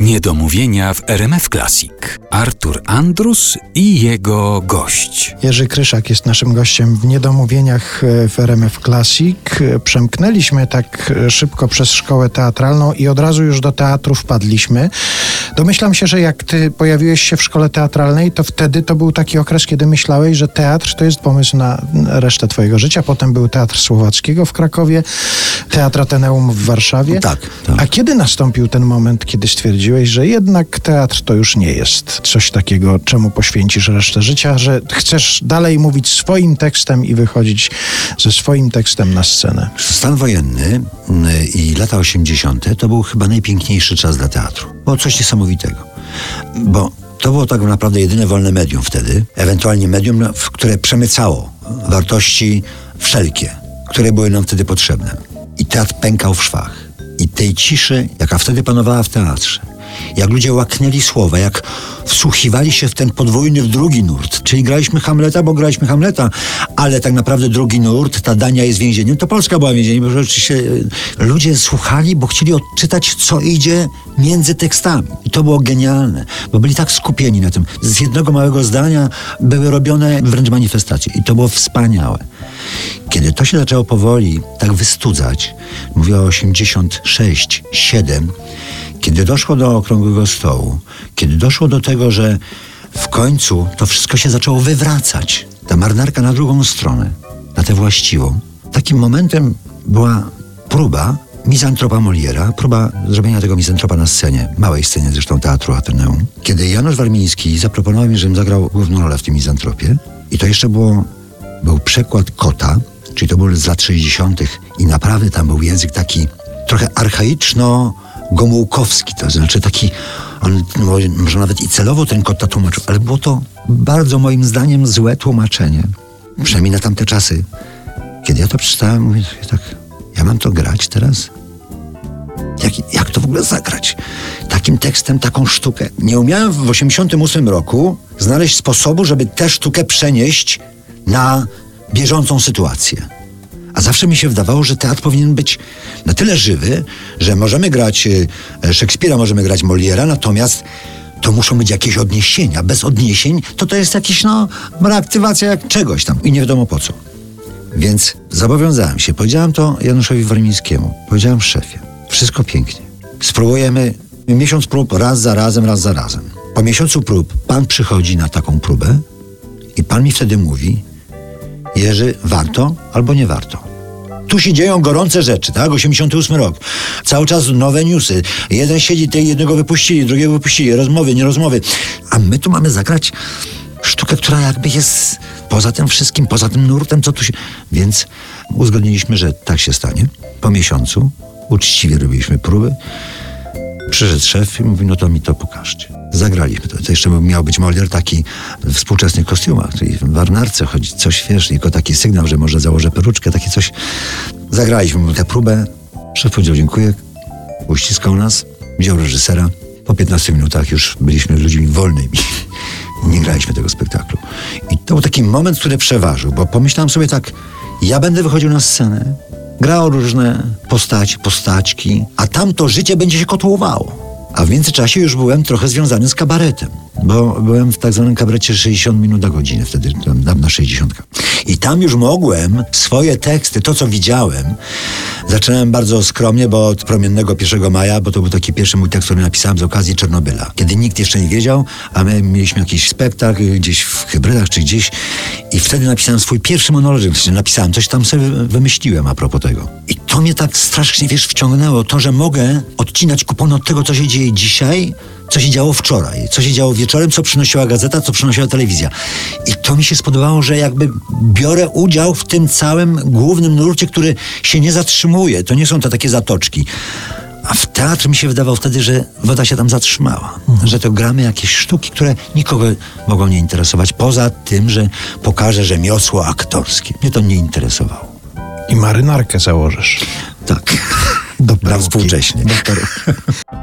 Niedomówienia w RMF Classic. Artur Andrus i jego gość. Jerzy Kryszak jest naszym gościem w Niedomówieniach e, w RMF Classic. E, Przemknęliśmy tak e, szybko przez szkołę teatralną i od razu już do teatru wpadliśmy. Domyślam się, że jak ty pojawiłeś się w szkole teatralnej, to wtedy to był taki okres, kiedy myślałeś, że teatr to jest pomysł na resztę twojego życia. Potem był Teatr Słowackiego w Krakowie, Teatr Ateneum w Warszawie. Tak, tak. A kiedy nastąpił ten moment, kiedy stwierdziłeś, że jednak teatr to już nie jest coś takiego, czemu poświęcisz resztę życia, że chcesz dalej mówić swoim tekstem i wychodzić ze swoim tekstem na scenę? Stan wojenny mm, i lata 80. to był chyba najpiękniejszy czas dla teatru. Było coś niesamowitego. Bo to było tak naprawdę jedyne wolne medium wtedy, ewentualnie medium, no, w które przemycało wartości wszelkie, które były nam wtedy potrzebne. I teatr pękał w szwach. I tej ciszy, jaka wtedy panowała w teatrze, jak ludzie łaknęli słowa, jak wsłuchiwali się w ten podwójny, drugi nurt. Czyli graliśmy Hamleta, bo graliśmy Hamleta, ale tak naprawdę drugi nurt, ta Dania jest więzieniem, to Polska była więzieniem, bo rzeczywiście ludzie słuchali, bo chcieli odczytać, co idzie między tekstami. I to było genialne, bo byli tak skupieni na tym. Z jednego małego zdania były robione wręcz manifestacje i to było wspaniałe. Kiedy to się zaczęło powoli tak wystudzać, mówię o 86, 7, kiedy doszło do okrągłego stołu, kiedy doszło do tego, że w końcu to wszystko się zaczęło wywracać, ta marynarka na drugą stronę, na tę właściwą, takim momentem była próba mizantropa Moliera, próba zrobienia tego mizantropa na scenie, małej scenie zresztą Teatru Ateneum, kiedy Janusz Warmiński zaproponował mi, żebym zagrał główną rolę w tym mizantropie i to jeszcze było, był przekład Kota, czyli to był z lat 60. i naprawdę tam był język taki trochę archaiczno Gomułkowski, to znaczy taki, on może nawet i celowo ten kota tłumaczył, ale było to bardzo moim zdaniem złe tłumaczenie. Przynajmniej na tamte czasy. Kiedy ja to przeczytałem, mówię tak, ja mam to grać teraz? Jak, jak to w ogóle zagrać? Takim tekstem, taką sztukę. Nie umiałem w 88 roku znaleźć sposobu, żeby tę sztukę przenieść na bieżącą sytuację. A zawsze mi się wydawało, że teatr powinien być na tyle żywy, że możemy grać e, Szekspira, możemy grać Moliera, natomiast to muszą być jakieś odniesienia. Bez odniesień to to jest jakiś, no, reaktywacja jak czegoś tam i nie wiadomo po co. Więc zobowiązałem się, powiedziałem to Januszowi Warmińskiemu, powiedziałem szefie, wszystko pięknie. Spróbujemy miesiąc prób, raz za razem, raz za razem. Po miesiącu prób pan przychodzi na taką próbę i pan mi wtedy mówi, Jerzy, warto albo nie warto. Tu się dzieją gorące rzeczy, tak? 88 rok. Cały czas nowe newsy. Jeden siedzi, tej jednego wypuścili, drugiego wypuścili. Rozmowy, nie rozmowy. A my tu mamy zagrać sztukę, która jakby jest poza tym wszystkim, poza tym nurtem, co tu się... Więc uzgodniliśmy, że tak się stanie. Po miesiącu uczciwie robiliśmy próby. Przyszedł szef i mówi, no to mi to pokażcie. Zagraliśmy to. Jeszcze miał być Molier taki w współczesnych kostiumach, czyli w marnarce chodzić, coś wiesz, tylko taki sygnał, że może założę peruczkę, takie coś. Zagraliśmy tę próbę. Szef powiedział dziękuję, uściskał nas, wziął reżysera. Po 15 minutach już byliśmy ludźmi wolnymi. Nie graliśmy tego spektaklu. I to był taki moment, który przeważył, bo pomyślałem sobie tak, ja będę wychodził na scenę, grał różne postaci, postaćki, a tam to życie będzie się kotłowało. A w międzyczasie już byłem trochę związany z kabaretem, bo byłem w tak zwanym kabarecie 60 minut na godzinę, wtedy na 60. I tam już mogłem swoje teksty, to co widziałem, zaczynałem bardzo skromnie, bo od promiennego 1 maja, bo to był taki pierwszy mój tekst, który napisałem z okazji Czernobyla, kiedy nikt jeszcze nie wiedział, a my mieliśmy jakiś spektakl gdzieś w hybrydach czy gdzieś i wtedy napisałem swój pierwszy monolog, napisałem, coś tam sobie wymyśliłem a propos tego. I to mnie tak strasznie, wiesz, wciągnęło, to, że mogę odcinać kupon od tego, co się dzieje dzisiaj, co się działo wczoraj, co się działo wieczorem, co przynosiła gazeta, co przynosiła telewizja. I to mi się spodobało, że jakby biorę udział w tym całym głównym nurcie, który się nie zatrzymuje. To nie są te takie zatoczki. A w teatrze mi się wydawało wtedy, że woda się tam zatrzymała. Mhm. Że to gramy jakieś sztuki, które nikogo mogą nie interesować. Poza tym, że pokażę rzemiosło aktorskie. Mnie to nie interesowało. I marynarkę założysz. Tak. Do współcześnie. Do